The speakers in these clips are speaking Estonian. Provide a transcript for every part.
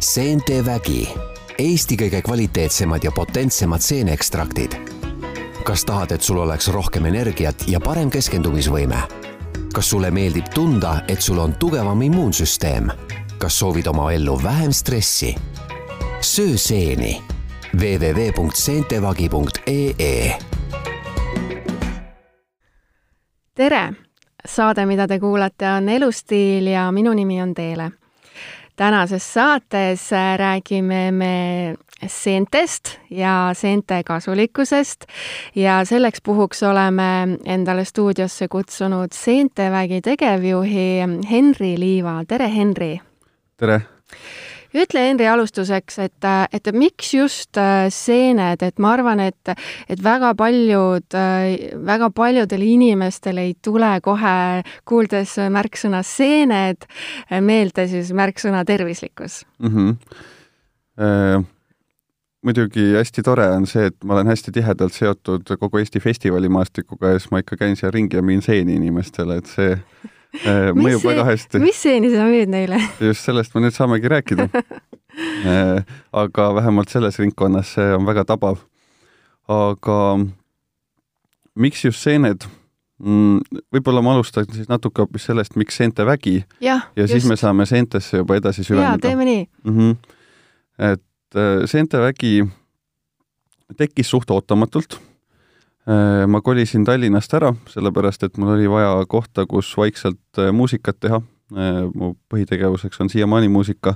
seente vägi, Eesti kõige kvaliteetsemad ja potentsemad seeneekstraktid. kas tahad, et sul oleks rohkem energiat ja parem keskendumisvõime? kas sulle meeldib tunda, et sul on tugevam immuunsüsteem? kas soovid oma ellu vähem stressi? söö seeni www.seentevagi.ee tere! saade, mida te kuulate, on Elustiil ja minu nimi on Teele. Tänases saates räägime me seentest ja seente kasulikkusest ja selleks puhuks oleme endale stuudiosse kutsunud Seentevägi tegevjuhi Henri Liiva. tere, Henri! tere! Ütle, Henri, alustuseks, et, et miks just äh, seened, et ma arvan, et, et väga paljud, äh, väga paljudele inimestele ei tule kohe, kuuldes märksõna seened, meelde siis märksõna tervislikkus mm. -hmm. Muidugi hästi tore on see, et ma olen hästi tihedalt seotud kogu Eesti festivalimaastikuga ja siis ma ikka käin seal ringi ja müün seeni inimestele, et see mõjub see, väga hästi. mis seeni sa müüd neile? just sellest me nüüd saamegi rääkida äh, aga vähemalt selles ringkonnas see on väga tabav. aga miks just seened? Mm, võib-olla ma alustan siis natuke hoopis sellest, miks seente vägi ja, ja just. siis me saame seentesse juba edasi süveneda. teeme nii mm. -hmm. et äh, seente vägi tekkis suht ootamatult Äh, ma kolisin Tallinnast ära, sellepärast et mul oli vaja kohta, kus vaikselt äh, muusikat teha. Äh, mu põhitegevuseks on siiamaani muusika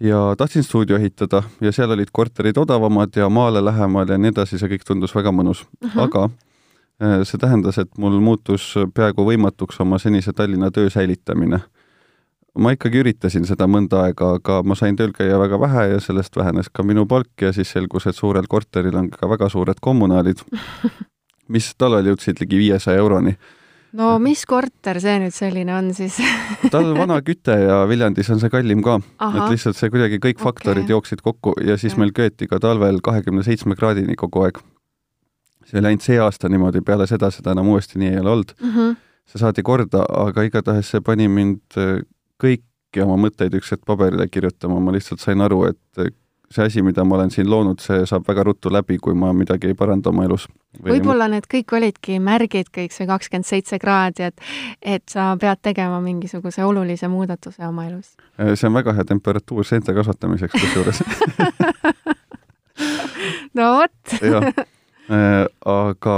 ja tahtsin stuudio ehitada ja seal olid korterid odavamad ja maale lähemal ja nii edasi, see kõik tundus väga mõnus uh. -huh. aga see tähendas, et mul muutus peaaegu võimatuks oma senise Tallinna töö säilitamine. Ma ikkagi üritasin seda mõnda aega, aga ma sain tööl käia väga vähe ja sellest vähenes ka minu palk ja siis selgus, et suurel korteril on ka väga suured kommunaalid mis talvel jõudsid ligi viiesaja euroni. no mis korter see nüüd selline on siis tal vana küte ja Viljandis on see kallim ka, et lihtsalt see kuidagi kõik faktorid okay. jooksid kokku ja siis okay. meil köeti ka talvel kahekümne seitsme kraadini kogu aeg. see oli ainult see aasta niimoodi, peale seda seda enam uuesti nii ei ole olnud mm. -hmm. see saadi korda, aga igatahes see pani mind kõiki oma mõtteid üks hetk paberile kirjutama, ma lihtsalt sain aru, et see asi, mida ma olen siin loonud, see saab väga ruttu läbi, kui ma midagi ei paranda oma elus. võib-olla need kõik olidki märgid, kõik see kakskümmend seitse kraadi, et et sa pead tegema mingisuguse olulise muudatuse oma elus? Äh, see on väga hea temperatuur seente kasvatamiseks kusjuures no vot äh, aga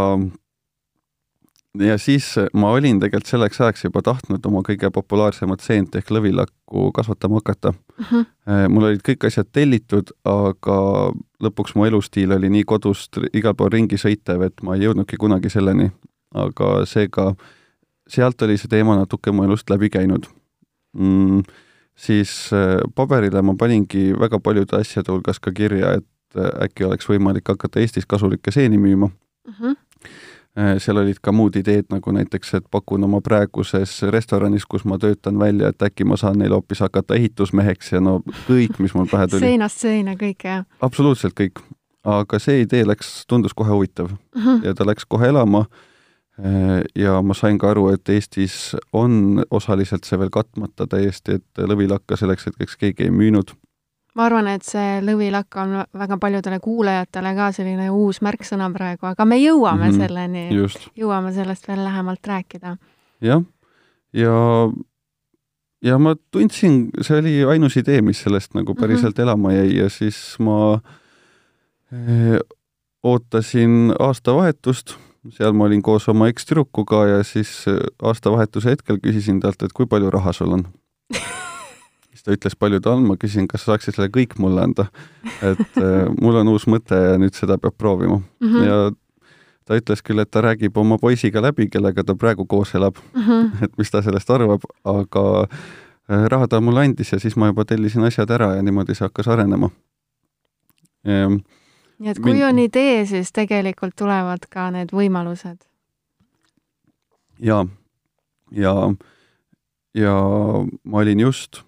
ja siis ma olin tegelikult selleks ajaks juba tahtnud oma kõige populaarsemat seent ehk lõvilakku kasvatama hakata uh. Mhm. -huh. mul olid kõik asjad tellitud, aga lõpuks mu elustiil oli nii kodust igal pool ringi sõitev, et ma ei jõudnudki kunagi selleni. aga seega sealt oli see teema natuke mu elust läbi käinud mm,. siis äh, paberile ma paningi väga paljude asjade hulgas ka kirja, et äh, äkki oleks võimalik hakata Eestis kasulikke seeni müüma uh. Mhm. -huh Äh, seal olid ka muud ideed, nagu näiteks, et pakun oma praeguses restoranis, kus ma töötan välja, et äkki ma saan neile hoopis hakata ehitusmeheks ja no kõik, mis mul pähe tuli. seinast seina kõik, jah? absoluutselt kõik. aga see idee läks, tundus kohe huvitav uh mhm. -huh. ja ta läks kohe elama. Äh, ja ma sain ka aru, et Eestis on osaliselt see veel katmata täiesti, et lõvilakka selleks hetkeks keegi ei müünud ma arvan, et see lõvilakk on väga paljudele kuulajatele ka selline uus märksõna praegu, aga me jõuame mm -hmm, selleni, jõuame sellest veel lähemalt rääkida. jah, ja, ja ma tundsin, see oli ainus idee, mis sellest nagu päriselt mm -hmm. elama jäi ja siis ma eh, ootasin aastavahetust, seal ma olin koos oma ekstüdrukuga ja siis aastavahetuse hetkel küsisin talt, et kui palju raha sul on siis ta ütles, palju ta on, ma küsisin, kas sa saaksid selle kõik mulle anda. et äh, mul on uus mõte ja nüüd seda peab proovima mm. -hmm. ja ta ütles küll, et ta räägib oma poisiga läbi, kellega ta praegu koos elab mm, -hmm. et mis ta sellest arvab, aga äh, raha ta mulle andis ja siis ma juba tellisin asjad ära ja niimoodi see hakkas arenema. Ehm, nii et kui Min... on idee, siis tegelikult tulevad ka need võimalused. ja, ja, ja ma olin just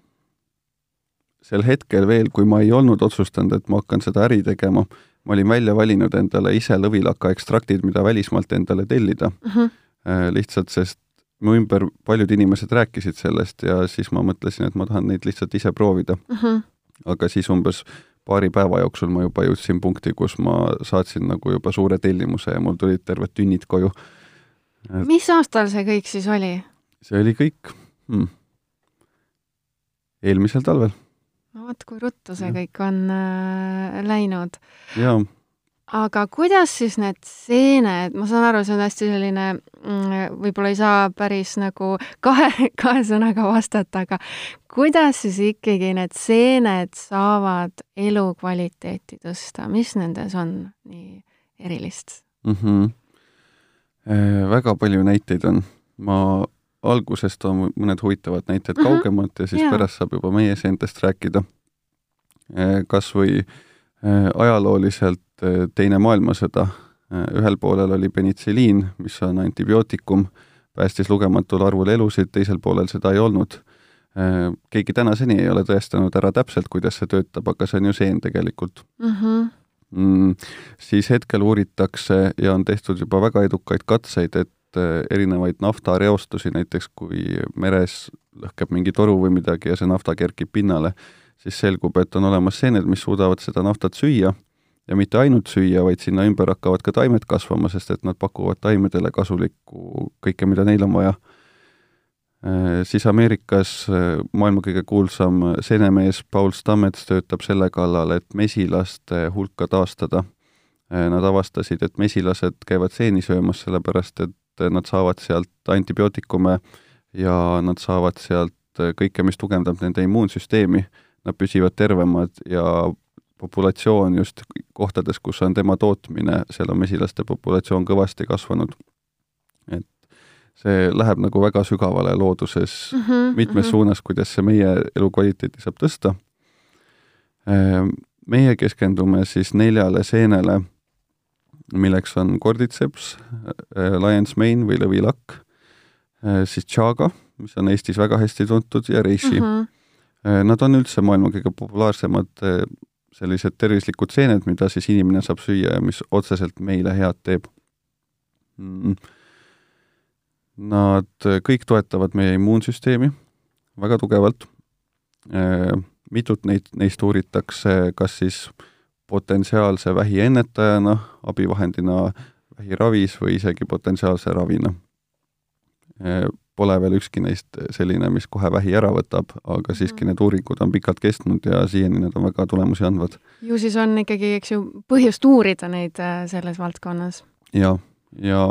sel hetkel veel, kui ma ei olnud otsustanud, et ma hakkan seda äri tegema, ma olin välja valinud endale ise lõvilaka ekstraktid, mida välismaalt endale tellida uh. Mhm. -huh. lihtsalt sest mu ümber paljud inimesed rääkisid sellest ja siis ma mõtlesin, et ma tahan neid lihtsalt ise proovida uh. Mhm. -huh. aga siis umbes paari päeva jooksul ma juba jõudsin punkti, kus ma saatsin nagu juba suure tellimuse ja mul tulid terved tünnid koju. mis aastal see kõik siis oli? see oli kõik hmm. eelmisel talvel. No vot, kui ruttu see ja. kõik on äh, läinud. jaa aga kuidas siis need seened, ma saan aru, see on hästi selline, mm, võib-olla ei saa päris nagu kahe, kahe sõnaga vastata, aga kuidas siis ikkagi need seened saavad elukvaliteeti tõsta, mis nendes on nii erilist mm? -hmm. Äh, väga palju näiteid on. ma alguses toon mõned huvitavad näited mm -hmm. kaugemalt ja siis yeah. pärast saab juba meie seentest rääkida. Äh, kas või äh, ajalooliselt Eh, Teine maailmasõda, ühel poolel oli penitsiliin, mis on antibiootikum, päästis lugematul arvul elusid, teisel poolel seda ei olnud. Keegi tänaseni ei ole tõestanud ära täpselt, kuidas see töötab, aga see on ju seen tegelikult mm. -hmm. Mm, siis hetkel uuritakse ja on tehtud juba väga edukaid katseid, et erinevaid naftareostusi, näiteks kui meres lõhkeb mingi toru või midagi ja see nafta kerkib pinnale, siis selgub, et on olemas seened, mis suudavad seda naftat süüa ja mitte ainult süüa, vaid sinna ümber hakkavad ka taimed kasvama, sest et nad pakuvad taimedele kasulikku kõike, mida neil on vaja. Äh, siis Ameerikas äh, maailma kõige kuulsam seenemees Paul Stamets töötab selle kallal, et mesilaste hulka taastada. Nad avastasid, et mesilased käivad seeni söömas, sellepärast et nad saavad sealt antibiootikume ja nad saavad sealt kõike, mis tugevdab nende immuunsüsteemi. Nad püsivad tervemad ja populatsioon just kohtades, kus on tema tootmine, seal on mesilaste populatsioon kõvasti kasvanud. et see läheb nagu väga sügavale looduses mm -hmm, mitmes mm -hmm. suunas, kuidas see meie elukvaliteeti saab tõsta. Ehm, meie keskendume siis neljale seenele, milleks on korditseps, äh, lion's mane või lõvilakk, äh, siis chaga, mis on Eestis väga hästi tuntud, ja reishi mm. -hmm. Nad on üldse maailma kõige populaarsemad sellised tervislikud seened, mida siis inimene saab süüa ja mis otseselt meile head teeb. Mm. Nad kõik toetavad meie immuunsüsteemi väga tugevalt. Äh, mitut neid, neist uuritakse kas siis potentsiaalse vähi ennetajana, abivahendina vähiravis või isegi potentsiaalse ravina pole veel ükski neist selline, mis kohe vähi ära võtab, aga siiski mhm. need uuringud on pikalt kestnud ja siiani need on väga tulemusi andvad. ju siis on ikkagi, eks ju, põhjust uurida neid äh, selles valdkonnas. ja, ja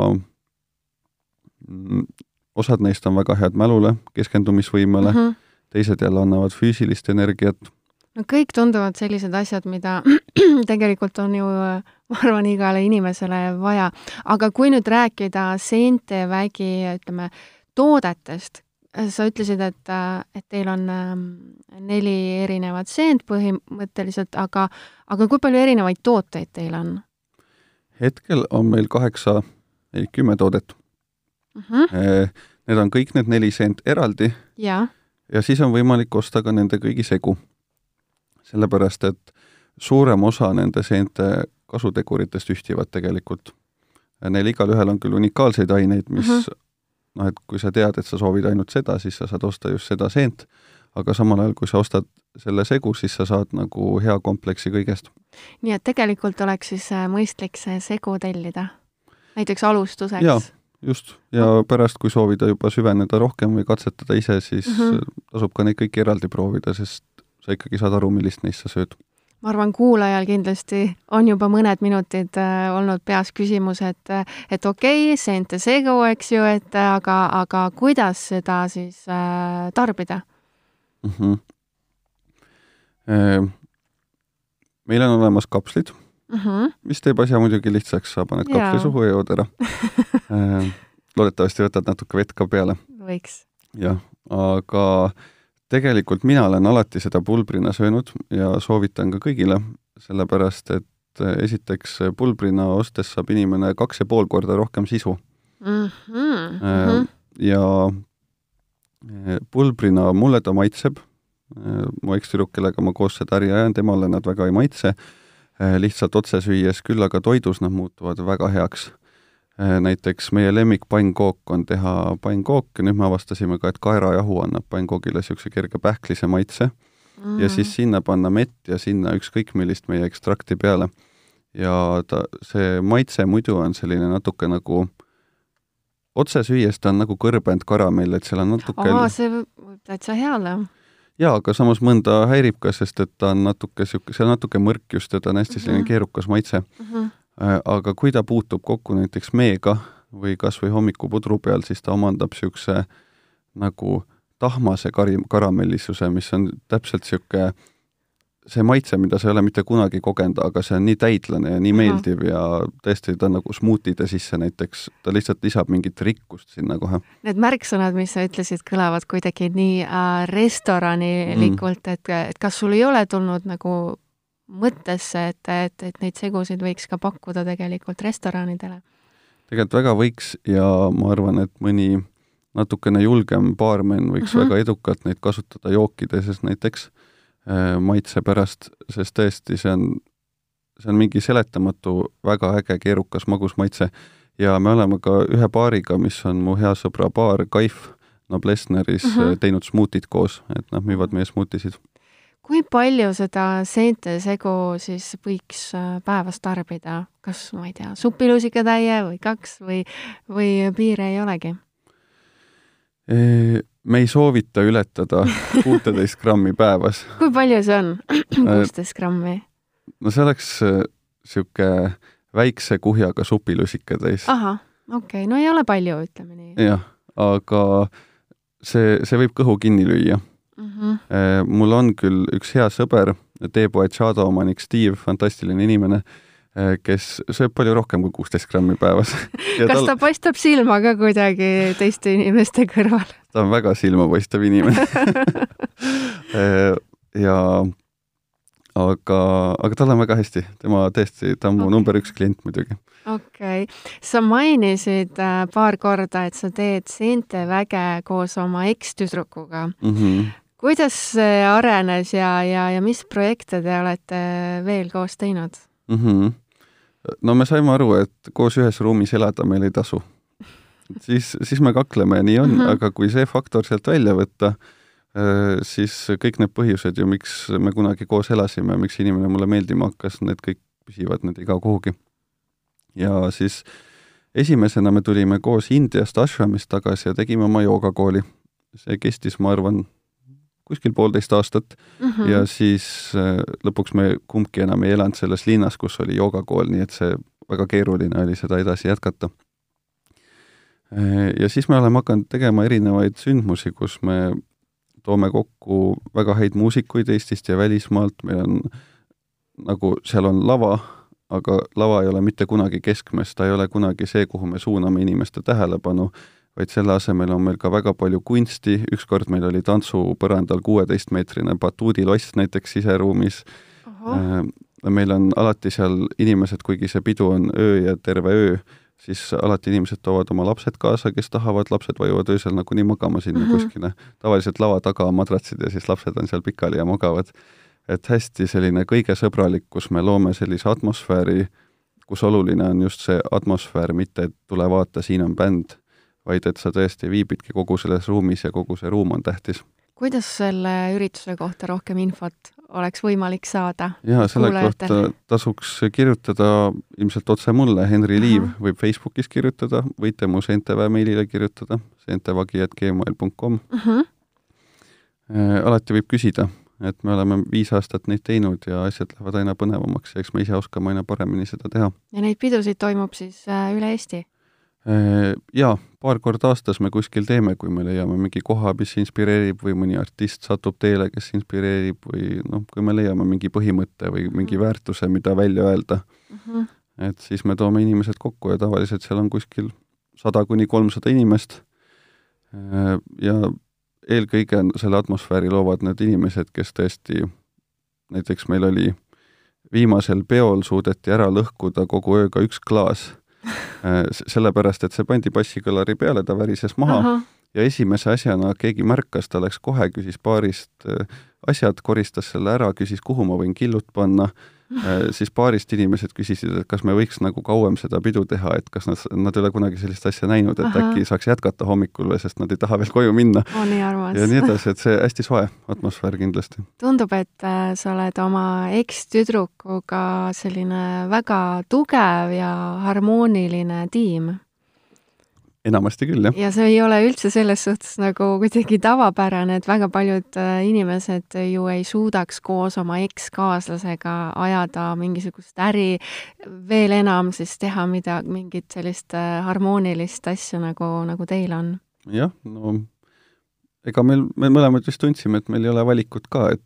mm, osad neist on väga head mälule, keskendumisvõimele mm, -hmm. teised jälle annavad füüsilist energiat. No kõik tunduvad sellised asjad, mida tegelikult on ju äh, ma arvan, igale inimesele vaja. aga kui nüüd rääkida seentevägi, ütleme, toodetest, sa ütlesid, et, et teil on ähm, neli erinevat seent põhimõtteliselt, aga, aga kui palju erinevaid tooteid teil on? hetkel on meil kaheksa, ei kümme toodet uh. Mhm. -huh. Need on kõik need neli seent eraldi. ja, ja siis on võimalik osta ka nende kõigi segu. Sellepärast, et suurem osa nende seente kasuteguritest ühtivad tegelikult. Neil igalühel on küll unikaalseid aineid, mis mhm. -huh noh, et kui sa tead, et sa soovid ainult seda, siis sa saad osta just seda seent, aga samal ajal, kui sa ostad selle segu, siis sa saad nagu hea kompleksi kõigest. nii et tegelikult oleks siis äh, mõistlik see segu tellida, näiteks alustuseks? jaa, just, ja pärast, kui soovida juba süveneda rohkem või katsetada ise, siis mm -hmm. tasub ka neid kõiki eraldi proovida, sest sa ikkagi saad aru, millist neist sa sööd ma arvan, kuulajal kindlasti on juba mõned minutid äh, olnud peas küsimus, et, et okei okay,, seente segu, eks ju, et aga, aga kuidas seda siis äh, tarbida mm? -hmm. meil on olemas kapslid mm, -hmm. mis teeb asja muidugi lihtsaks, sa paned kapsli suhu ja jood ära loodetavasti võtad natuke vett ka peale. võiks. jah, aga äh, tegelikult mina olen alati seda pulbrina söönud ja soovitan ka kõigile, sellepärast et eh, esiteks pulbrina ostes saab inimene kaks ja pool korda rohkem sisu mm. -hmm. ja eh, pulbrina, mulle ta maitseb, mu ekstüdruk, kellega ma koos seda äri ajan, temale nad väga ei maitse, lihtsalt otse süües, küll aga toidus nad muutuvad väga heaks näiteks meie lemmik pannkook on teha pannkook ja nüüd me avastasime ka, et kaerajahu annab pannkoogile niisuguse kerge pähklise maitse. mm. ja siis sinna panna mett ja sinna ükskõik millist meie ekstrakti peale. ja ta, see maitse muidu on selline natuke nagu otse süües ta on nagu kõrbenud karamell, et seal on natuke aa, see võib täitsa hea olla. jaa, aga samas mõnda häirib ka, sest et ta on natuke niisugune, see on natuke mõrk just ja ta on hästi selline mm -hmm. keerukas maitse mm. -hmm. Aga kui ta puutub kokku näiteks meega või kas või hommikupudru peal, siis ta omandab niisuguse nagu tahmase kari, karamellisuse, mis on täpselt niisugune see maitse, mida sa ei ole mitte kunagi kogenud, aga see on nii täidlane ja nii Aha. meeldiv ja tõesti, ta on nagu smuutide sisse näiteks, ta lihtsalt lisab mingit rikkust sinna kohe. Need märksõnad, mis sa ütlesid, kõlavad kuidagi nii äh, restoranilikult mm., et, et kas sul ei ole tulnud nagu mõttesse, et, et, et neid segusid võiks ka pakkuda tegelikult restoranidele? tegelikult väga võiks ja ma arvan, et mõni natukene julgem baarmen võiks uh mhm. -huh. väga edukalt neid kasutada jookides näiteks Äh, maitse pärast, sest tõesti, see on, see on mingi seletamatu, väga äge, keerukas magusmaitse ja me oleme ka ühe baariga, mis on mu hea sõbra baar Kaif Noblessneris uh mhm. -huh. teinud smuutid koos, et nad müüvad meie smuutisid. Kui palju seda seente segu siis võiks äh, päevas tarbida, kas ma ei tea, supilusikatäie või kaks või, või piire ei olegi? me ei soovita ületada kuuteteist grammi päevas. kui palju see on, kuusteist grammi? no see oleks niisugune äh, väikse kuhjaga supilusikatäis. ahah, okei okay., no ei ole palju, ütleme nii. jah, aga see, see võib kõhu kinni lüüa mm. -hmm. mul on küll üks hea sõber, teepoed Shadow omanik Steve, fantastiline inimene Äh, kes sööb palju rohkem kui kuusteist grammi päevas. kas tal... ta paistab silma ka kuidagi teiste inimeste kõrval? ta on väga silmapaistev inimene äh, ja aga, aga tal on väga hästi, tema tõesti, ta on mu okay. number üks klient muidugi. okei okay., sa mainisid paar korda, et sa teed seenteväge koos oma ekstüdrukuga mm. -hmm. Kuidas see arenes ja, ja, ja mis projekte te olete veel koos teinud mm? -hmm no me saime aru, et koos ühes ruumis elada meil ei tasu. siis, siis me kakleme ja nii on mm, -hmm. aga kui see faktor sealt välja võtta, äh, siis kõik need põhjused ju, miks me kunagi koos elasime, miks inimene mulle meeldima hakkas, need kõik püsivad, need ei kao kuhugi. ja siis esimesena me tulime koos Indiast ashramist tagasi ja tegime oma joogakooli. see kestis, ma arvan, kuskil poolteist aastat mm -hmm. ja siis äh, lõpuks me kumbki enam ei elanud selles linnas, kus oli joogakool, nii et see väga keeruline oli seda edasi jätkata. Äh, ja siis me oleme hakanud tegema erinevaid sündmusi, kus me toome kokku väga häid muusikuid Eestist ja välismaalt, meil on nagu, seal on lava, aga lava ei ole mitte kunagi keskmes, ta ei ole kunagi see, kuhu me suuname inimeste tähelepanu vaid selle asemel on meil ka väga palju kunsti, ükskord meil oli tantsupõrandal kuueteistmeetrine batuudiloss näiteks siseruumis. Äh, meil on alati seal inimesed, kuigi see pidu on öö ja terve öö, siis alati inimesed toovad oma lapsed kaasa, kes tahavad, lapsed vajuvad öösel nagunii magama sinna mm -hmm. kuskile. tavaliselt lava taga on madratsid ja siis lapsed on seal pikali ja magavad. et hästi selline kõige sõbralik, kus me loome sellise atmosfääri, kus oluline on just see atmosfäär, mitte et tule vaata, siin on bänd vaid et sa tõesti viibidki kogu selles ruumis ja kogu see ruum on tähtis. kuidas selle ürituse kohta rohkem infot oleks võimalik saada? jaa, selle kohta tasuks kirjutada ilmselt otse mulle, Henri Liiv võib Facebookis kirjutada, võite mu CNTV meilile kirjutada, cntvagi.gmail.com uh. -huh. Äh, alati võib küsida, et me oleme viis aastat neid teinud ja asjad lähevad aina põnevamaks ja eks me ise oskame aina paremini seda teha. ja neid pidusid toimub siis äh, üle Eesti? Äh, jaa, paar korda aastas me kuskil teeme, kui me leiame mingi koha, mis inspireerib või mõni artist satub teele, kes inspireerib või noh, kui me leiame mingi põhimõtte või mingi mhm. väärtuse, mida välja öelda mm, -hmm. et siis me toome inimesed kokku ja tavaliselt seal on kuskil sada kuni kolmsada inimest. Äh, ja eelkõige selle atmosfääri loovad need inimesed, kes tõesti, näiteks meil oli viimasel peol suudeti ära lõhkuda kogu ööga üks klaas sellepärast, et see pandi bassikõlari peale, ta värises maha Aha. ja esimese asjana keegi märkas, ta läks kohe, küsis baarist äh, asjad, koristas selle ära, küsis, kuhu ma võin killud panna Äh, siis paarist inimesed küsisid, et kas me võiks nagu kauem seda pidu teha, et kas nad, nad ei ole kunagi sellist asja näinud, et Aha. äkki saaks jätkata hommikul või sest nad ei taha veel koju minna. oo, nii armas. ja nii edasi, et see hästi soe atmosfäär kindlasti. tundub, et äh, sa oled oma ekstüdrukuga selline väga tugev ja harmooniline tiim enamasti küll, jah. ja see ei ole üldse selles suhtes nagu kuidagi tavapärane, et väga paljud äh, inimesed ju ei suudaks koos oma ekskaaslasega ajada mingisugust äri, veel enam siis teha midagi, mingit sellist äh, harmoonilist asja, nagu, nagu teil on. jah, no ega meil, me mõlemad vist tundsime, et meil ei ole valikut ka, et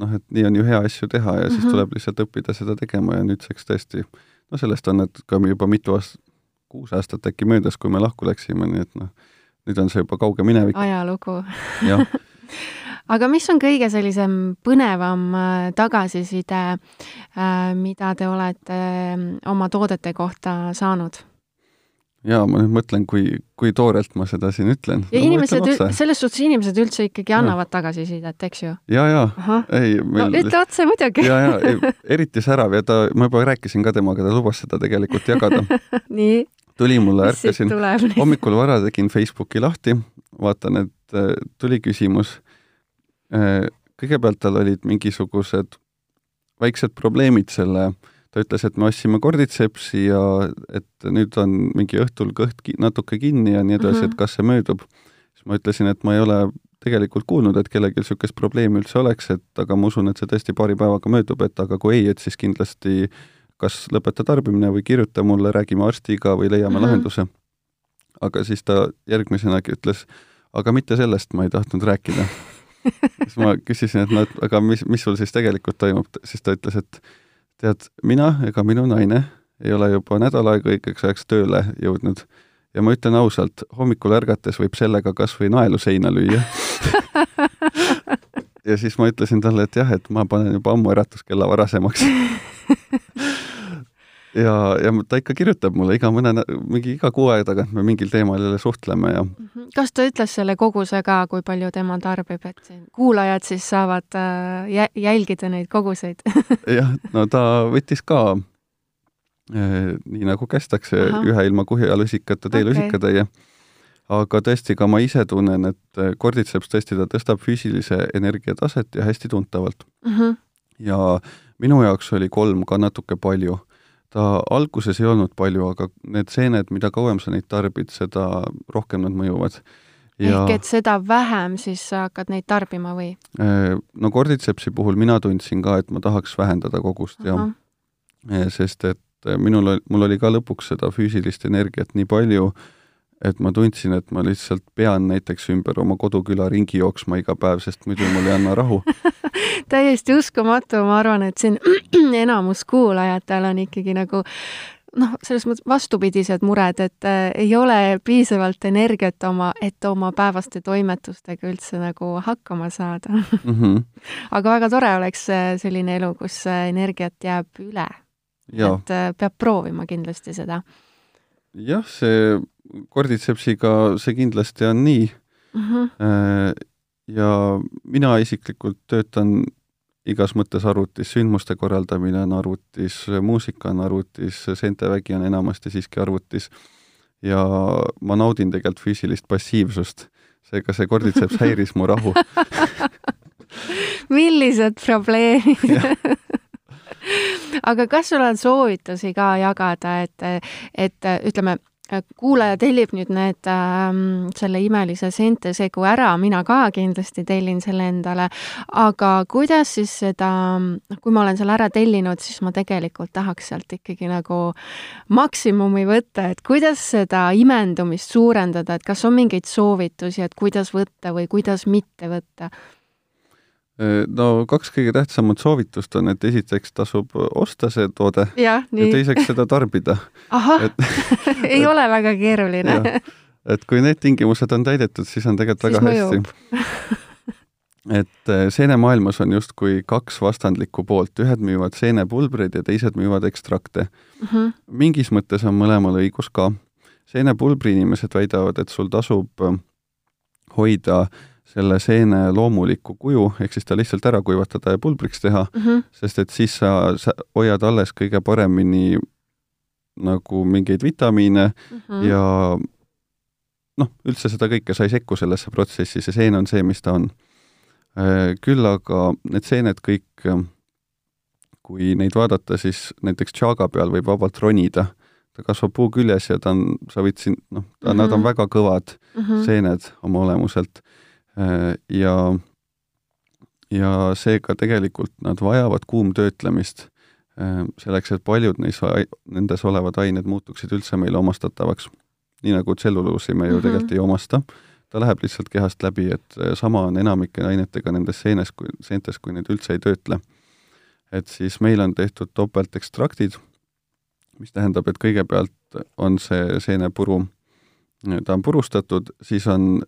noh, et nii on ju hea asju teha ja siis mm -hmm. tuleb lihtsalt õppida seda tegema ja nüüdseks tõesti, no sellest on nüüd ka juba mitu aastat, kuus aastat äkki möödas, kui me lahku läksime, nii et noh, nüüd on see juba kauge minevik. ajalugu aga mis on kõige sellisem põnevam äh, tagasiside, äh, mida te olete äh, oma toodete kohta saanud? jaa, ma nüüd mõtlen, kui, kui toorelt ma seda siin ütlen. ja no, inimesed, selles suhtes inimesed üldse ikkagi annavad tagasisidet, eks ju? ja, ja, ei meil... no ütle otse muidugi ja, ja eriti särav ja ta, ma juba rääkisin ka temaga, ta lubas seda tegelikult jagada nii? Tuli mulle, ärkasin hommikul vara, tegin Facebooki lahti, vaatan, et äh, tuli küsimus. Äh, kõigepealt tal olid mingisugused väiksed probleemid selle, ta ütles, et me ostsime korditsepsi ja et nüüd on mingi õhtul kõht ki natuke kinni ja nii edasi mm, -hmm. et kas see möödub. siis ma ütlesin, et ma ei ole tegelikult kuulnud, et kellelgi niisugust probleemi üldse oleks, et aga ma usun, et see tõesti paari päevaga möödub, et aga kui ei, et siis kindlasti äh, kas lõpeta tarbimine või kirjuta mulle, räägime arstiga või leiame mm -hmm. lahenduse. aga siis ta järgmisenagi ütles, aga mitte sellest ma ei tahtnud rääkida siis ma küsisin, et no, et aga mis, mis sul siis tegelikult toimub, siis ta ütles, et tead, mina ega minu naine ei ole juba nädal aega õigeks ajaks tööle jõudnud ja ma ütlen ausalt, hommikul ärgates võib sellega kas või naelu seina lüüa ja siis ma ütlesin talle, et jah, et ma panen juba ammu äratuskella varasemaks ja, ja ta ikka kirjutab mulle iga mõne, mingi iga kuu aja tagant me mingil teemal jälle suhtleme ja mhm. kas ta ütles selle koguse ka, kui palju tema tarbib, et kuulajad siis saavad äh, jälgida neid koguseid jah, no ta võttis ka eh, nii nagu kästakse, ühe ilma kuhja lusikata tee okay. lusikatäie aga tõesti, ka ma ise tunnen, et äh, korditseps tõesti, ta tõstab füüsilise energia taset ja hästi tuntavalt mm. -hmm. ja minu jaoks oli kolm ka natuke palju ta alguses ei olnud palju, aga need seened, mida kauem sa neid tarbid, seda rohkem nad mõjuvad. Ja, ehk et seda vähem siis sa hakkad neid tarbima või? Äh, no korditsepsi puhul mina tundsin ka, et ma tahaks vähendada kogust ja äh, sest et äh, minul, mul oli ka lõpuks seda füüsilist energiat nii palju, et ma tundsin, et ma lihtsalt pean näiteks ümber oma koduküla ringi jooksma iga päev, sest muidu mul ei anna rahu täiesti uskumatu, ma arvan, et siin enamus kuulajatel on ikkagi nagu noh, selles mõttes vastupidised mured, et äh, ei ole piisavalt energiat oma, et oma päevaste toimetustega üldse nagu hakkama saada mm. -hmm. aga väga tore oleks äh, selline elu, kus äh, energiat jääb üle. et äh, peab proovima kindlasti seda. jah, see korditsepsiga see kindlasti on nii mm. -hmm. ja mina isiklikult töötan igas mõttes arvutis, sündmuste korraldamine on arvutis, muusika on arvutis, seentevägi on enamasti siiski arvutis ja ma naudin tegelikult füüsilist passiivsust, seega see korditseps häiris mu rahu millised probleemid aga kas sul on soovitusi ka jagada, et, et ütleme, kuulaja tellib nüüd need äh,, selle imelise seentesegu ära, mina ka kindlasti tellin selle endale, aga kuidas siis seda, kui ma olen selle ära tellinud, siis ma tegelikult tahaks sealt ikkagi nagu maksimumi võtta, et kuidas seda imendumist suurendada, et kas on mingeid soovitusi, et kuidas võtta või kuidas mitte võtta? Äh, no kaks kõige tähtsamat soovitust on, et esiteks tasub osta see toode ja, ja teiseks seda tarbida. ahah, ei ole väga keeruline. et kui need tingimused on täidetud, siis on tegelikult väga hästi. et äh, seenemaailmas on justkui kaks vastandlikku poolt, ühed müüvad seenepulbreid ja teised müüvad ekstrakte mm. -hmm. mingis mõttes on mõlemal õigus ka. seenepulbri inimesed väidavad, et sul tasub äh, hoida selle seene loomulikku kuju, ehk siis ta lihtsalt ära kuivatada ja pulbriks teha mm, -hmm. sest et siis sa, sa hoiad alles kõige paremini nagu mingeid vitamiine Mm -hmm. ja noh, üldse seda kõike sa ei sekku sellesse protsessi, see seen on see, mis ta on. Küll aga need seened kõik, kui neid vaadata, siis näiteks tšaaga peal võib vabalt ronida. ta kasvab puu küljes ja ta on, sa võid siin, noh, ta, nad on Mhm. väga kõvad mm -hmm. seened oma olemuselt. Ja, ja seega tegelikult nad vajavad kuumtöötlemist selleks, et paljud neis, nendes olevad ained muutuksid üldse meile omastatavaks. nii nagu tselluloossi me ju mm -hmm. tegelikult ei omasta, ta läheb lihtsalt kehast läbi, et sama on enamike ainetega nendes seenes, kui, seentes, kui neid üldse ei töötle. et siis meil on tehtud topeltekstraktid, mis tähendab, et kõigepealt on see seenepuru, ta on purustatud, siis on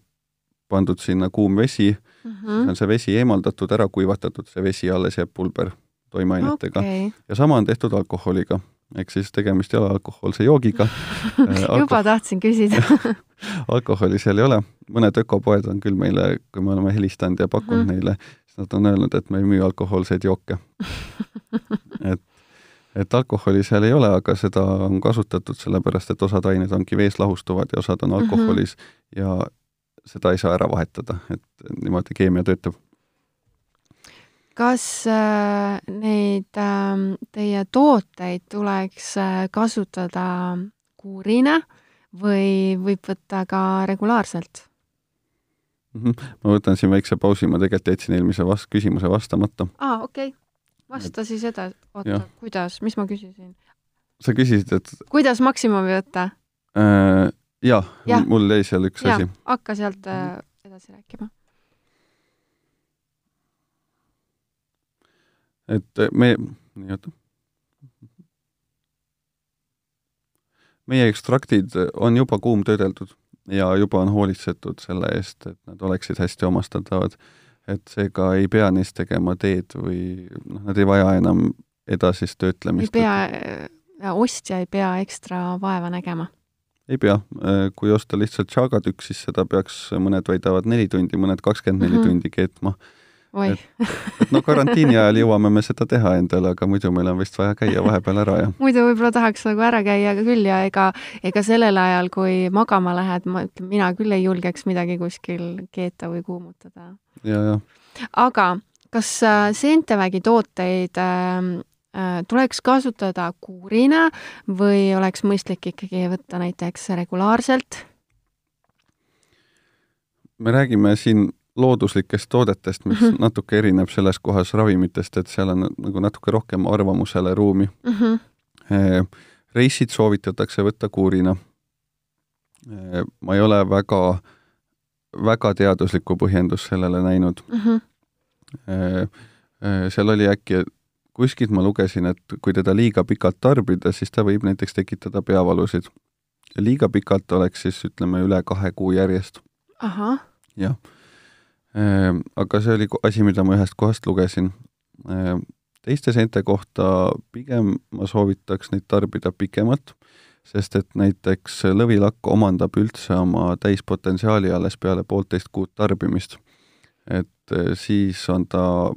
pandud sinna kuum vesi mm, siis -hmm. on see vesi eemaldatud, ära kuivatatud, see vesi alles jääb pulber toimeainetega okay. ja sama on tehtud alkoholiga, ehk siis tegemist ei ole alkohoolse joogiga Alko. juba tahtsin küsida alkoholi seal ei ole, mõned ökopoed on küll meile, kui me oleme helistanud ja pakkunud mm -hmm. neile, siis nad on öelnud, et me ei müü alkohoolseid jooke et, et alkoholi seal ei ole, aga seda on kasutatud sellepärast, et osad ained ongi vees lahustuvad ja osad on alkoholis mm -hmm. ja seda ei saa ära vahetada, et niimoodi keemia töötab kas äh, neid äh, teie tooteid tuleks äh, kasutada kuurina või võib võtta ka regulaarselt? -hmm. ma võtan siin väikse pausi, ma tegelikult jätsin eelmise vast-, küsimuse vastamata. aa, okei okay.. vasta siis edasi. oota, kuidas, mis ma küsisin? sa küsisid, et kuidas maksimumi võtta äh,? Jah ja. Ja. mul jäi seal üks ja, asi. hakka sealt äh, edasi rääkima. et me, nii oota. meie ekstraktid on juba kuumtöödeldud ja juba on hoolitsetud selle eest, et nad oleksid hästi omastatavad. et seega ei pea neist tegema teed või noh, nad ei vaja enam edasist ei töötlemist. pea, ostja ei pea ekstra vaeva nägema. Ei pea, kui osta lihtsalt tšaagatükk, siis seda peaks, mõned väidavad neli tundi, mõned kakskümmend neli Mhm. tundi keetma. oi, et no karantiini ajal jõuame me seda teha endale, aga muidu meil on vist vaja käia vahepeal ära ja muidu võib-olla tahaks nagu ära käia küll ja ega, ega sellel ajal, kui magama lähed, ma ütlen, mina küll ei julgeks midagi kuskil keeta või kuumutada. ja, ja aga kas äh, seentevägi tooteid äh, äh, tuleks kasutada kuurina või oleks mõistlik ikkagi võtta näiteks regulaarselt? me räägime siin looduslikest toodetest, mis mm. -hmm. natuke erineb selles kohas ravimitest, et seal on nagu natuke rohkem arvamusele ruumi. Mm -hmm. reisid soovitatakse võtta kuurina. ma ei ole väga, väga teaduslikku põhjendust sellele näinud. Mm -hmm. seal oli äkki, kuskilt ma lugesin, et kui teda liiga pikalt tarbida, siis ta võib näiteks tekitada peavalusid. liiga pikalt oleks siis ütleme üle kahe kuu järjest. jah. aga see oli asi, mida ma ühest kohast lugesin. teiste seente kohta pigem ma soovitaks neid tarbida pikemalt, sest et näiteks lõvilakk omandab üldse oma täispotentsiaali alles peale poolteist kuud tarbimist. et eh, siis on ta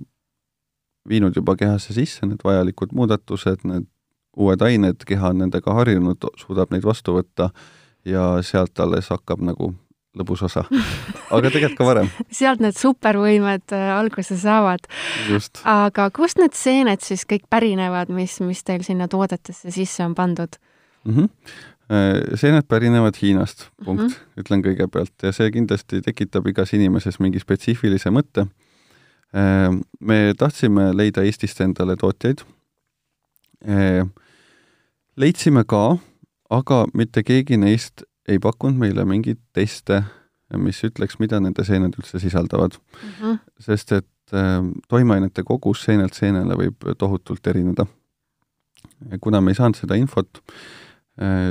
viinud juba kehasse sisse need vajalikud muudatused, need uued ained, keha on nendega harjunud, suudab neid vastu võtta ja sealt alles hakkab nagu lõbus osa. aga tegelikult ka varem. sealt need supervõimed äh, alguse saavad. aga kust need seened siis kõik pärinevad, mis, mis teil sinna toodetesse sisse on pandud? mm. -hmm. seened pärinevad Hiinast, punkt mm. -hmm. ütlen kõigepealt ja see kindlasti tekitab igas inimeses mingi spetsiifilise mõtte. Me tahtsime leida Eestist endale tootjaid. leidsime ka, aga mitte keegi neist ei pakkunud meile mingeid teste, mis ütleks, mida nende seened üldse sisaldavad Mm -hmm. sest et toimeainete kogus seenelt seenele võib tohutult erineda. kuna me ei saanud seda infot,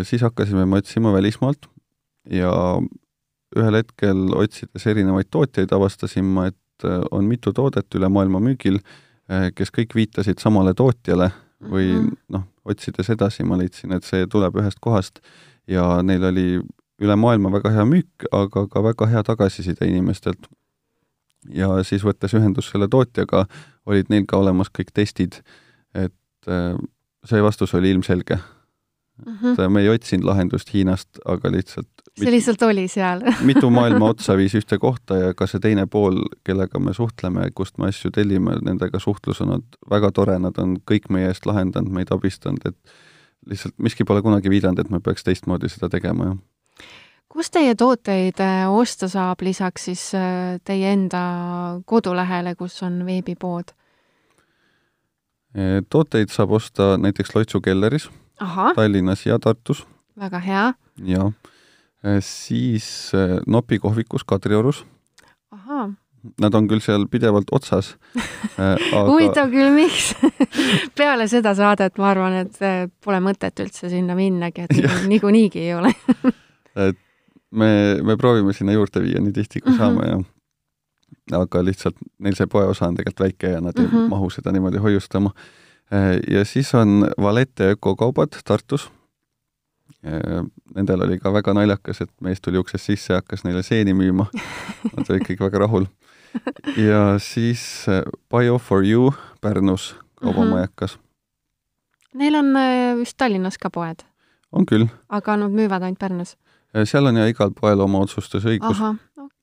siis hakkasime me otsima välismaalt ja ühel hetkel otsides erinevaid tootjaid, avastasin ma, et on mitu toodet üle maailma müügil, kes kõik viitasid samale tootjale või Mhm. noh, otsides edasi ma leidsin, et see tuleb ühest kohast ja neil oli üle maailma väga hea müük, aga ka väga hea tagasiside inimestelt. ja siis võttes ühendust selle tootjaga, olid neil ka olemas kõik testid, et äh, see vastus oli ilmselge mm. -hmm. me ei otsinud lahendust Hiinast, aga lihtsalt see lihtsalt oli seal mitu maailma otsa viis ühte kohta ja ka see teine pool, kellega me suhtleme, kust me asju tellime, nendega suhtlus on olnud väga tore, nad on kõik meie eest lahendanud, meid abistanud, et lihtsalt miski pole kunagi viidanud, et me peaks teistmoodi seda tegema, jah kus teie tooteid äh, osta saab lisaks siis äh, teie enda kodulehele, kus on veebipood? tooteid saab osta näiteks Loitsu kelleris Tallinnas ja Tartus. väga hea. ja siis Nopi kohvikus Kadriorus. ahhaa Nad on küll seal pidevalt otsas aga... huvitav küll, miks peale seda saadet ma arvan, et pole mõtet üldse sinna minnagi, et niikuinii ei ole et me, me proovime sinna juurde viia nii tihti, kui -hmm. saame ja aga lihtsalt neil see poeosa on tegelikult väike ja nad mm -hmm. ei mhm. mahu seda niimoodi hoiustama. Ja siis on Valete ökokaubad Tartus. Nendel oli ka väga naljakas, et mees tuli uksest sisse ja hakkas neile seeni müüma. Nad olid kõik väga rahul. ja siis Bio for you Pärnus kaubamajakas mm. -hmm. Neil on äh, vist Tallinnas ka poed? on küll. aga nad müüvad ainult Pärnus? seal on ja igal poel oma otsustusõigus.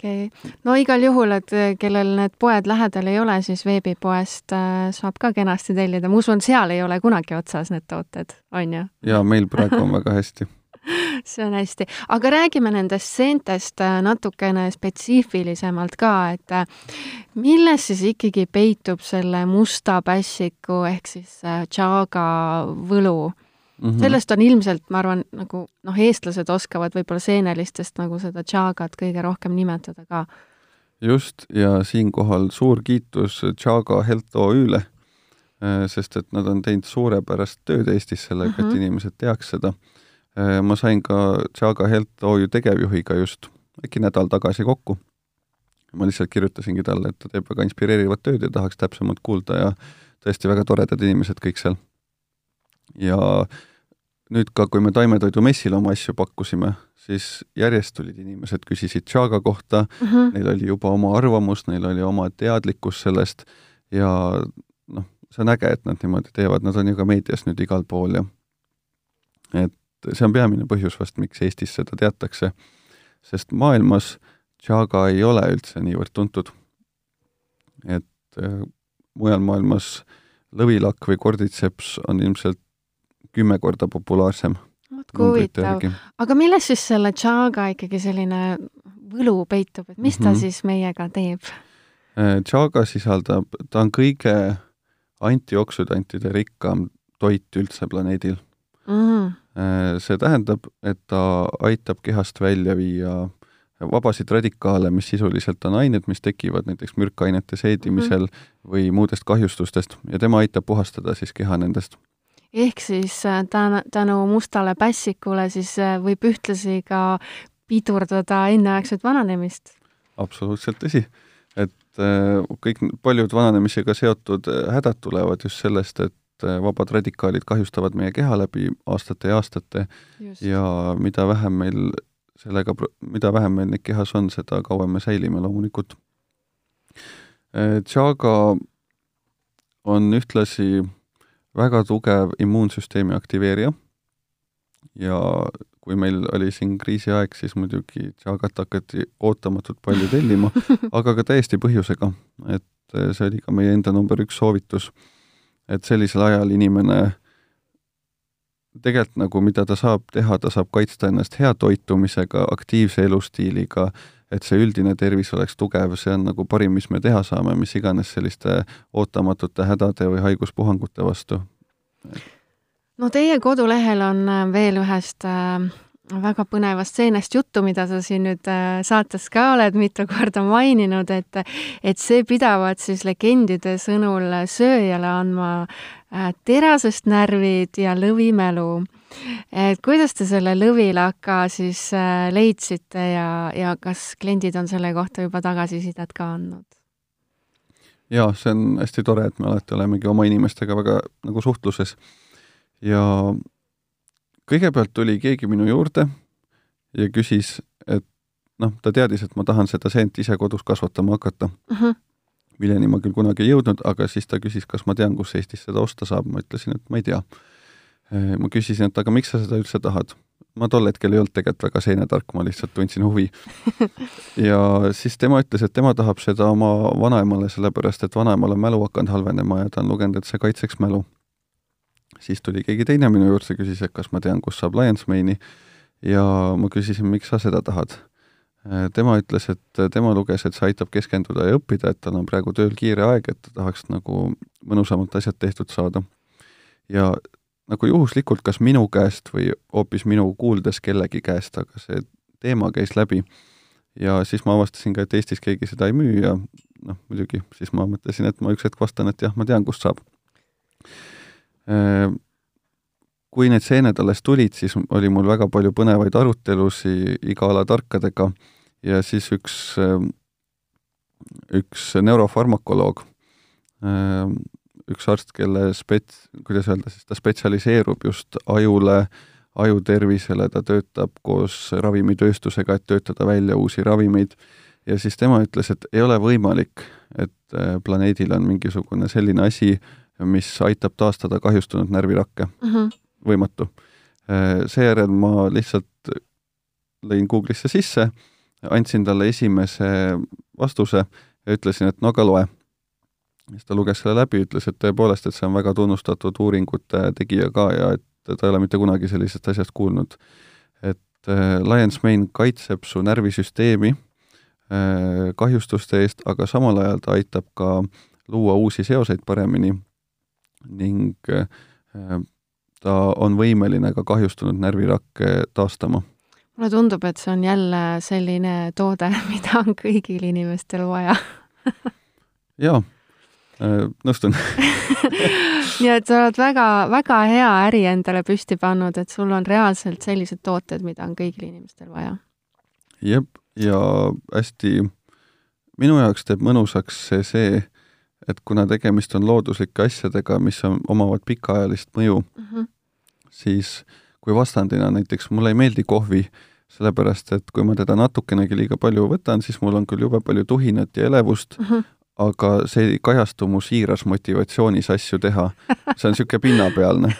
Okei okay., no igal juhul, et eh, kellel need poed lähedal ei ole, siis veebipoest äh, saab ka kenasti tellida, ma usun, seal ei ole kunagi otsas need tooted, on ju? jaa, meil praegu on väga hästi see on hästi, aga räägime nendest seentest äh, natukene spetsiifilisemalt ka, et milles siis ikkagi peitub selle musta pässiku ehk siis chaga võlu Mm -hmm. sellest on ilmselt, ma arvan, nagu noh, eestlased oskavad võib-olla seenelistest nagu seda tšaagat kõige rohkem nimetada ka. just, ja siinkohal suur kiitus Tšaaga Health OÜ-le, äh, sest et nad on teinud suurepärast tööd Eestis sellega mm, -hmm. et mhm. inimesed teaks seda. Äh, ma sain ka Tšaaga Health OÜ tegevjuhiga just äkki nädal tagasi kokku. ma lihtsalt kirjutasingi talle, et ta teeb väga inspireerivat tööd ja tahaks täpsemalt kuulda ja tõesti väga toredad inimesed kõik seal. ja äh, nüüd ka, kui me Taimetoidu messil oma asju pakkusime, siis järjest tulid inimesed, küsisid Chaga kohta mm, -hmm. neil oli juba oma arvamus, neil oli oma teadlikkus sellest ja noh, see on äge, et nad niimoodi teevad, nad on ju ka meedias nüüd igal pool ja et see on peamine põhjus vast, miks Eestis seda teatakse, sest maailmas Chaga ei ole üldse niivõrd tuntud. et äh, mujal maailmas lõvilakk või korditseps on ilmselt kümme korda populaarsem. vot kui huvitav, aga milles siis selle chaga ikkagi selline võlu peitub, et mis ta mm -hmm. siis meiega teeb? Äh, chaga sisaldab, ta on kõige antioksüdantide rikkam toit üldse planeedil mm. -hmm. see tähendab, et ta aitab kehast välja viia vabasid radikaale, mis sisuliselt on ained, mis tekivad näiteks mürkainete seedimisel mm -hmm. või muudest kahjustustest ja tema aitab puhastada siis keha nendest ehk siis äh, tänu, mustale pässikule siis äh, võib ühtlasi ka pidurdada enneaegset vananemist. absoluutselt tõsi, et äh, kõik paljud vananemisega seotud hädad tulevad just sellest, et vabad radikaalid kahjustavad meie keha läbi aastate ja aastate just. ja mida vähem meil sellega, mida vähem meil neid kehas on, seda kauem me säilime loomulikult. Chaga on ühtlasi väga tugev immuunsüsteemi aktiveerija. Ja kui meil oli siin kriisiaeg, siis muidugi Jagat hakati ootamatult palju tellima aga ka täiesti põhjusega, et see oli ka meie enda number üks soovitus, et sellisel ajal inimene tegelikult nagu, mida ta saab teha, ta saab kaitsta ennast hea toitumisega, aktiivse elustiiliga, et see üldine tervis oleks tugev, see on nagu parim, mis me teha saame, mis iganes selliste ootamatute hädade või haiguspuhangute vastu. no teie kodulehel on äh, veel ühest äh, väga põnevast seenest juttu, mida sa siin nüüd äh, saates ka oled mitu korda maininud, et et see pidavat siis legendide sõnul sööjale andma terasest närvid ja lõvimälu et kuidas te selle lõvilaka siis äh, leidsite ja, ja kas kliendid on selle kohta juba tagasisidet ka andnud? jaa, see on hästi tore, et me alati olemegi oma inimestega väga nagu suhtluses. ja kõigepealt tuli keegi minu juurde ja küsis, et noh, ta teadis, et ma tahan seda seent ise kodus kasvatama hakata mm. -hmm. Milleni ma küll kunagi ei jõudnud, aga siis ta küsis, kas ma tean, kus Eestis seda osta saab, ma ütlesin, et ma ei tea. ma küsisin, et aga miks sa seda üldse tahad? ma tol hetkel ei olnud tegelikult väga seenetark, ma lihtsalt tundsin huvi. ja siis tema ütles, et tema tahab seda oma vanaemale, sellepärast et vanaemal on mälu hakanud halvenema ja ta on lugenud, et see kaitseks mälu. siis tuli keegi teine minu juurde, küsis, et kas ma tean, kus saab Lions Mane'i ja ma küsisin, miks sa seda tahad. Tema ütles, et tema luges, et see aitab keskenduda ja õppida, et tal on praegu tööl kiire aeg, et ta tahaks nagu mõnusamalt asjad tehtud saada. ja nagu juhuslikult kas minu käest või hoopis minu kuuldes kellegi käest, aga see teema käis läbi. ja siis ma avastasin ka, et Eestis keegi seda ei müü ja noh, muidugi siis ma mõtlesin, et ma üks hetk vastan, et jah, ma tean, kust saab. Kui need seened alles tulid, siis oli mul väga palju põnevaid arutelusid iga ala tarkadega ja siis üks, üks neurofarmakoloog üks arst, kelle spets-, kuidas öelda siis, ta spetsialiseerub just ajule, aju tervisele, ta töötab koos ravimitööstusega, et töötada välja uusi ravimeid ja siis tema ütles, et ei ole võimalik, et äh, planeedil on mingisugune selline asi, mis aitab taastada kahjustunud närvirakke mm. -hmm. Võimatu. Äh, seejärel ma lihtsalt lõin Google'isse sisse, andsin talle esimese vastuse ja ütlesin, et no aga loe siis ta luges selle läbi, ütles, et tõepoolest, et see on väga tunnustatud uuringute tegija ka ja et ta ei ole mitte kunagi sellisest asjast kuulnud. et äh, Lions Mane kaitseb su närvisüsteemi äh, kahjustuste eest, aga samal ajal ta aitab ka luua uusi seoseid paremini ning ta on võimeline ka kahjustunud närvirakke taastama. mulle tundub, et see on jälle selline toode, mida on kõigil inimestel vaja jaa Äh, nõustun nii et sa oled väga, väga hea äri endale püsti pannud, et sul on reaalselt sellised tooted, mida on kõigil inimestel vaja. jep, ja hästi, minu jaoks teeb mõnusaks see see, et kuna tegemist on looduslike asjadega, mis on, omavad pikaajalist mõju mm, -hmm. siis kui vastandina näiteks mulle ei meeldi kohvi, sellepärast et kui ma teda natukenegi liiga palju võtan, siis mul on küll jube palju tuhinat ja elevust mm, -hmm aga see ei kajastu mu siiras motivatsioonis asju teha. see on niisugune pinnapealne.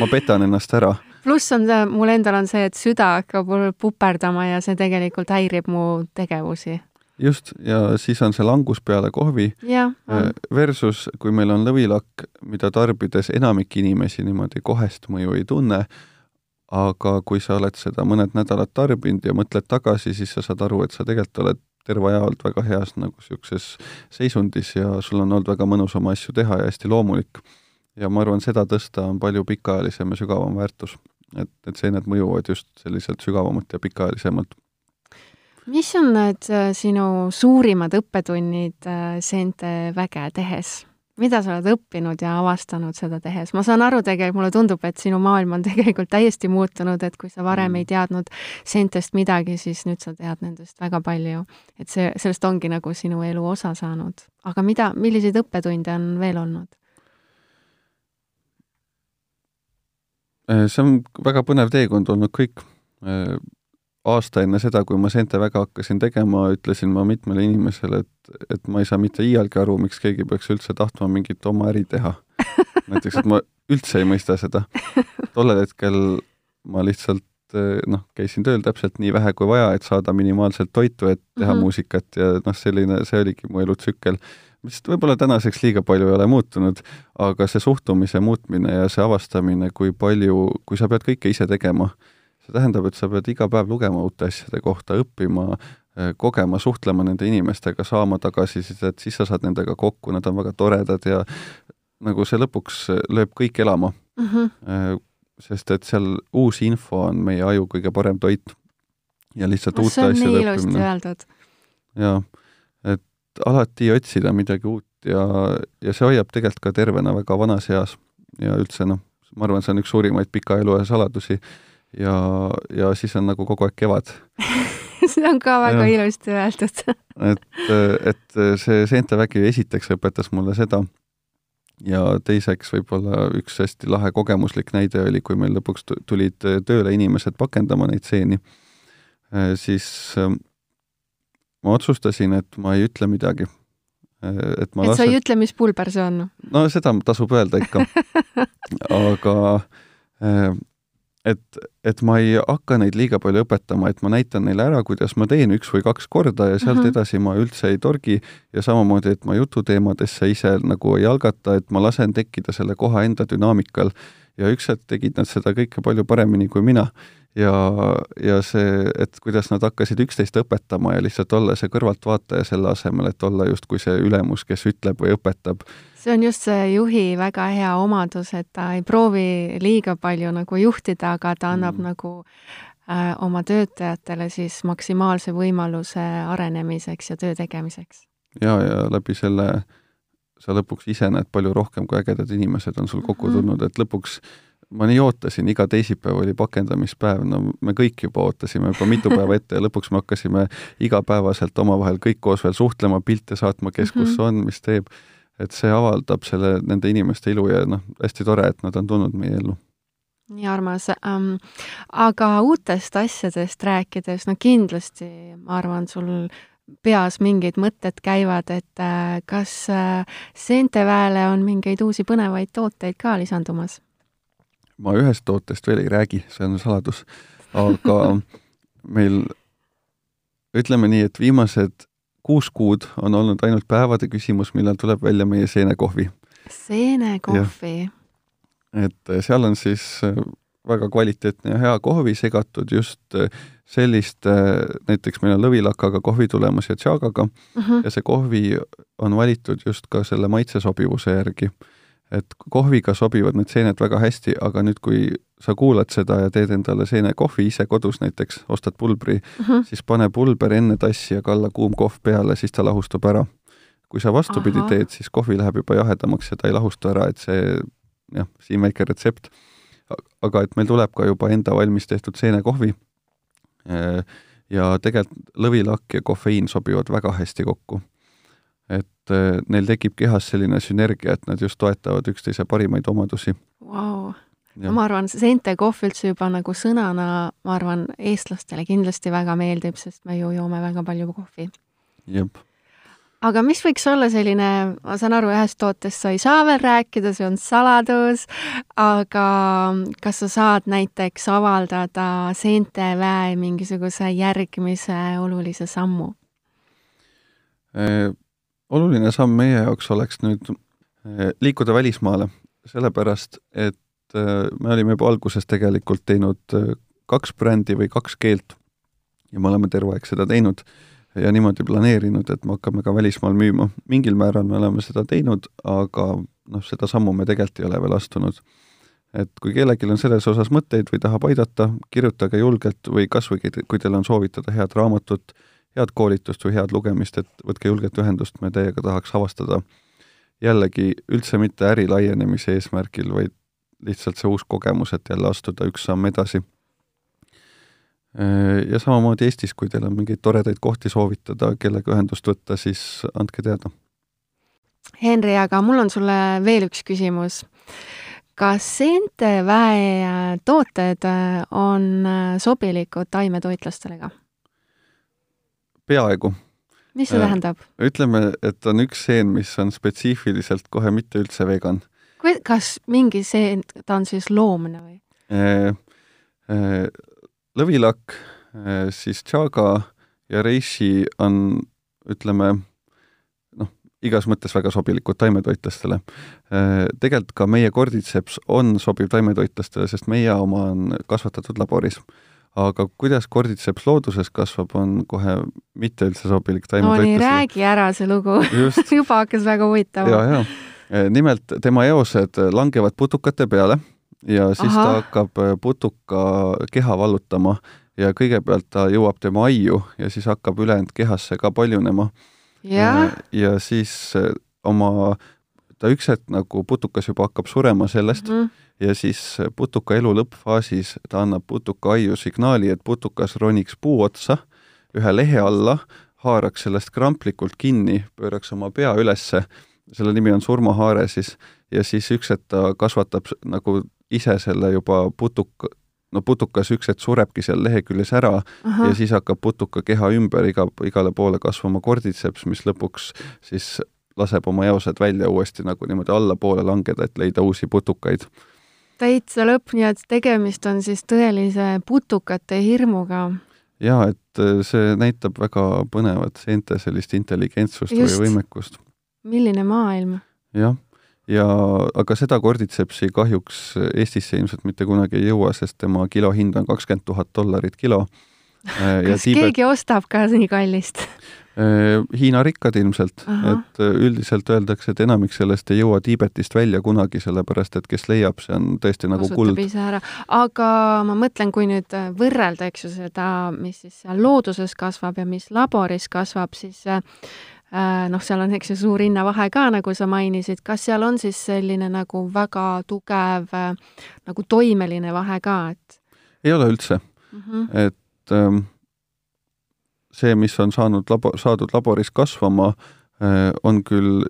ma petan ennast ära. pluss on see, mul endal on see, et süda hakkab mul puperdama ja see tegelikult häirib mu tegevusi. Just, ja siis on see langus peale kohvi ja, äh, versus kui meil on lõvilakk, mida tarbides enamik inimesi niimoodi kohest mõju ei tunne, aga kui sa oled seda mõned nädalad tarbinud ja mõtled tagasi, siis sa saad aru, et sa tegelikult oled terve aja olnud väga heas nagu niisuguses seisundis ja sul on olnud väga mõnus oma asju teha ja hästi loomulik. ja ma arvan, seda tõsta on palju pikaajalisem ja sügavam väärtus. et, et seened mõjuvad just selliselt sügavamalt ja pikaajalisemalt. Mis on need äh, sinu suurimad õppetunnid äh, seente väge tehes? mida sa oled õppinud ja avastanud seda tehes? ma saan aru, tegelikult mulle tundub, et sinu maailm on tegelikult täiesti muutunud, et kui sa varem ei mm. teadnud seentest midagi, siis nüüd sa tead nendest väga palju. et see, sellest ongi nagu sinu elu osa saanud. aga mida, milliseid õppetunde on veel olnud? Äh, see on väga põnev teekond olnud kõik aasta enne seda, kui ma seente väga hakkasin tegema, ütlesin ma mitmele inimesele, et, et ma ei saa mitte iialgi aru, miks keegi peaks üldse tahtma mingit oma äri teha. näiteks, et ma üldse ei mõista seda. tollel hetkel ma lihtsalt noh, käisin tööl täpselt nii vähe kui vaja, et saada minimaalselt toitu, et teha mm -hmm. muusikat ja noh, selline, see oligi mu elutsükkel mis võib-olla tänaseks liiga palju ei ole muutunud, aga see suhtumise muutmine ja see avastamine, kui palju, kui sa pead kõike ise tegema see tähendab, et sa pead iga päev lugema uute asjade kohta, õppima, eh, kogema, suhtlema nende inimestega, saama tagasisidet, siis sa saad nendega kokku, nad on väga toredad ja nagu see lõpuks lööb kõik elama mm. -hmm. sest et seal uus info on meie aju kõige parem toit ja lihtsalt no, uute asjade õppimine. jaa, et alati otsida midagi uut ja, ja see hoiab tegelikult ka tervena väga vanas eas ja üldse noh, ma arvan, see on üks suurimaid pika eluea saladusi ja, ja siis on nagu kogu aeg kevad see on ka väga ja. ilusti öeldud et, et see seentevägi esiteks õpetas mulle seda ja teiseks võib-olla üks hästi lahe kogemuslik näide oli, kui meil lõpuks tulid tööle inimesed pakendama neid seeni, siis ma otsustasin, et ma ei ütle midagi. et ma et lasen... sa ei ütle, mis pulber see on? no seda tasub öelda ikka aga et, et ma ei hakka neid liiga palju õpetama, et ma näitan neile ära, kuidas ma teen üks või kaks korda ja sealt mm -hmm. edasi ma üldse ei torgi ja samamoodi, et ma jututeemadesse ise nagu ei algata, et ma lasen tekkida selle koha enda dünaamikal ja üks hetk tegid nad seda kõike palju paremini kui mina ja, ja see, et kuidas nad hakkasid üksteist õpetama ja lihtsalt olla see kõrvaltvaataja selle asemel, et olla justkui see ülemus, kes ütleb või õpetab. See on just see juhi väga hea omadus, et ta ei proovi liiga palju nagu juhtida, aga ta annab mm. nagu äh, oma töötajatele siis maksimaalse võimaluse arenemiseks ja töö tegemiseks. ja, ja läbi selle sa lõpuks ise näed palju rohkem, kui ägedad inimesed on sul kokku mhm. tulnud, et lõpuks ma nii ootasin, iga teisipäev oli pakendamispäev, no me kõik juba ootasime juba mitu päeva ette ja lõpuks me hakkasime igapäevaselt omavahel kõik koos veel suhtlema, pilte saatma, kes kus -hmm. on, mis teeb. Et see avaldab selle, nende inimeste ilu ja noh, hästi tore, et nad on tulnud meie ellu nii armas ähm,. aga uutest asjadest rääkides, no kindlasti ma arvan, sul peas mingid mõtted käivad, et äh, kas äh, Seenteväele on mingeid uusi põnevaid tooteid ka lisandumas? ma ühest tootest veel ei räägi, see on saladus, aga meil ütleme nii, et viimased kuus kuud on olnud ainult päevade küsimus, millal tuleb välja meie seenekohvi. seenekohvi? et seal on siis äh, väga kvaliteetne ja hea kohvi segatud just äh, selliste, äh, näiteks meil on lõvilakaga kohvi tulemas ja tšaagaga uh mhm. -huh. ja see kohvi on valitud just ka selle maitsesobivuse järgi et kohviga sobivad need seened väga hästi, aga nüüd, kui sa kuulad seda ja teed endale seenekohvi ise kodus näiteks, ostad pulbri uh, -huh. siis pane pulber enne tassi ja kalla kuum kohv peale, siis ta lahustub ära. kui sa vastupidi Aha. teed, siis kohvi läheb juba jahedamaks ja ta ei lahustu ära, et see jah, siin väike retsept. aga et meil tuleb ka juba enda valmis tehtud seenekohvi. ja tegelikult lõvilakk ja kofeiin sobivad väga hästi kokku et äh, neil tekib kehas selline sünergia, et nad just toetavad üksteise parimaid omadusi wow.. no ma arvan, seente kohv üldse juba nagu sõnana, ma arvan, eestlastele kindlasti väga meeldib, sest me ju joome väga palju kohvi. jep. aga mis võiks olla selline, ma saan aru, ühest tootest sa ei saa veel rääkida, see on saladus, aga kas sa saad näiteks avaldada seente väe mingisuguse järgmise olulise sammu? Äh, oluline samm meie jaoks oleks nüüd eh, liikuda välismaale, sellepärast et eh, me olime juba alguses tegelikult teinud eh, kaks brändi või kaks keelt ja me oleme terve aeg seda teinud ja niimoodi planeerinud, et me hakkame ka välismaal müüma. mingil määral me oleme seda teinud, aga noh, seda sammu me tegelikult ei ole veel astunud. et kui kellelgi on selles osas mõtteid või tahab aidata, kirjutage julgelt või kas või kui teil on soovitada head raamatut, head koolitust või head lugemist, et võtke julgelt ühendust, me teiega tahaks avastada jällegi üldse mitte äri laienemise eesmärgil, vaid lihtsalt see uus kogemus, et jälle astuda üks samm edasi. Ja samamoodi Eestis, kui teil on mingeid toredaid kohti soovitada, kellega ühendust võtta, siis andke teada. Henri, aga mul on sulle veel üks küsimus. kas seenteväe tooted on sobilikud taimetoitlastele ka? Peaaegu. mis see äh, tähendab? ütleme, et on üks seen, mis on spetsiifiliselt kohe mitte üldse vegan. kas mingi seen, ta on siis loomne või? Äh, äh, lõvilakk, siis tšaga ja reishi on, ütleme, noh, igas mõttes väga sobilikud taimetoitlastele. Tegelikult ka meie korditseps on sobiv taimetoitlastele, sest meie oma on kasvatatud laboris aga kuidas korditseps looduses kasvab, on kohe mitte üldse sobilik taimetoitlusele. no nii, räägi ära see lugu juba hakkas väga huvitav. ja, ja e, nimelt tema eosed langevad putukate peale ja siis Aha. ta hakkab e, putuka keha vallutama ja kõigepealt ta jõuab tema aiu ja siis hakkab ülejäänud kehasse ka paljunema. ja, ja siis oma, ta üks hetk nagu putukas juba hakkab surema sellest mm -hmm ja siis putuka elu lõppfaasis ta annab putuka aiu signaali, et putukas roniks puu otsa ühe lehe alla, haaraks sellest kramplikult kinni, pööraks oma pea ülesse, selle nimi on surmahaare siis, ja siis üks hetk ta kasvatab nagu ise selle juba putuk-, no putukas üks hetk surebki seal leheküljes ära Aha. ja siis hakkab putuka keha ümber iga, igale poole kasvama korditseps, mis lõpuks siis laseb oma eosed välja uuesti nagu niimoodi allapoole langeda, et leida uusi putukaid. Täitsa lõpp, nii et tegemist on siis tõelise putukate hirmuga. jaa, et äh, see näitab väga põnevat seente sellist intelligentsust Just. või võimekust. milline maailm. jah ja aga seda korditsepsi kahjuks Eestisse ilmselt mitte kunagi ei jõua, sest tema kilohind on kakskümmend tuhat dollarit kilo. Äh, kas Tiibet... keegi ostab ka nii kallist? Äh, Hiina rikkad ilmselt, et äh, üldiselt öeldakse, et enamik sellest ei jõua Tiibetist välja kunagi, sellepärast et kes leiab, see on tõesti nagu Kasutab kuld. ise ära, aga ma mõtlen, kui nüüd võrrelda, eks ju, seda, mis siis seal looduses kasvab ja mis laboris kasvab, siis Äh, noh, seal on, eks ju, suur hinnavahe ka, nagu sa mainisid, kas seal on siis selline nagu väga tugev äh, nagu toimeline vahe ka, et? ei ole üldse mm. -hmm. et ähm, see, mis on saanud labo-, saadud laboris kasvama äh,, on küll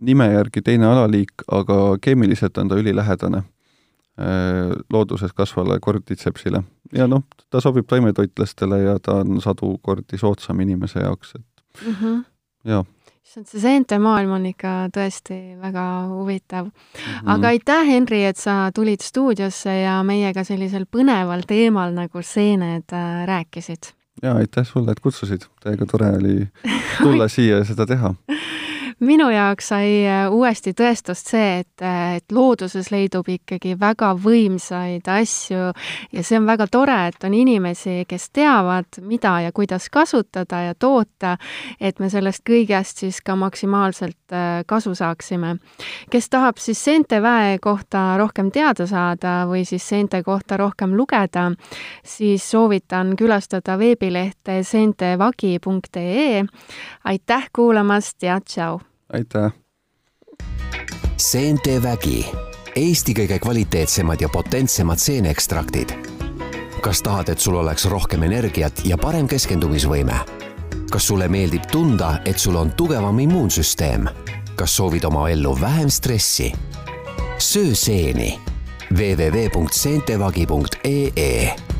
nime järgi teine alaliik, aga keemiliselt on ta ülilähedane äh, looduses kasvavale korditsepsile. ja noh, ta sobib taimetoitlastele ja ta on sadu kordi soodsam inimese jaoks, et mm -hmm jaa issand, see seente maailm on ikka tõesti väga huvitav mm. -hmm. aga aitäh, Henri, et sa tulid stuudiosse ja meiega sellisel põneval teemal nagu seened äh, rääkisid. Ja aitäh sulle, et kutsusid, täiega tore oli tulla siia ja seda teha minu jaoks sai äh, uuesti tõestust see, et, äh, et looduses leidub ikkagi väga võimsaid asju ja see on väga tore, et on inimesi, kes teavad, mida ja kuidas kasutada ja toota, et me sellest kõigest siis ka maksimaalselt äh, kasu saaksime. kes tahab siis seente väe kohta rohkem teada saada või siis seente kohta rohkem lugeda, siis soovitan külastada veebilehte seentevagi.ee. aitäh kuulamast ja tšau! Aitäh! seentevägi, Eesti kõige kvaliteetsemad ja potentsemad seeneekstraktid. kas tahad, et sul oleks rohkem energiat ja parem keskendumisvõime? kas sulle meeldib tunda, et sul on tugevam immuunsüsteem? kas soovid oma ellu vähem stressi? söö seeni www.seentevagi.ee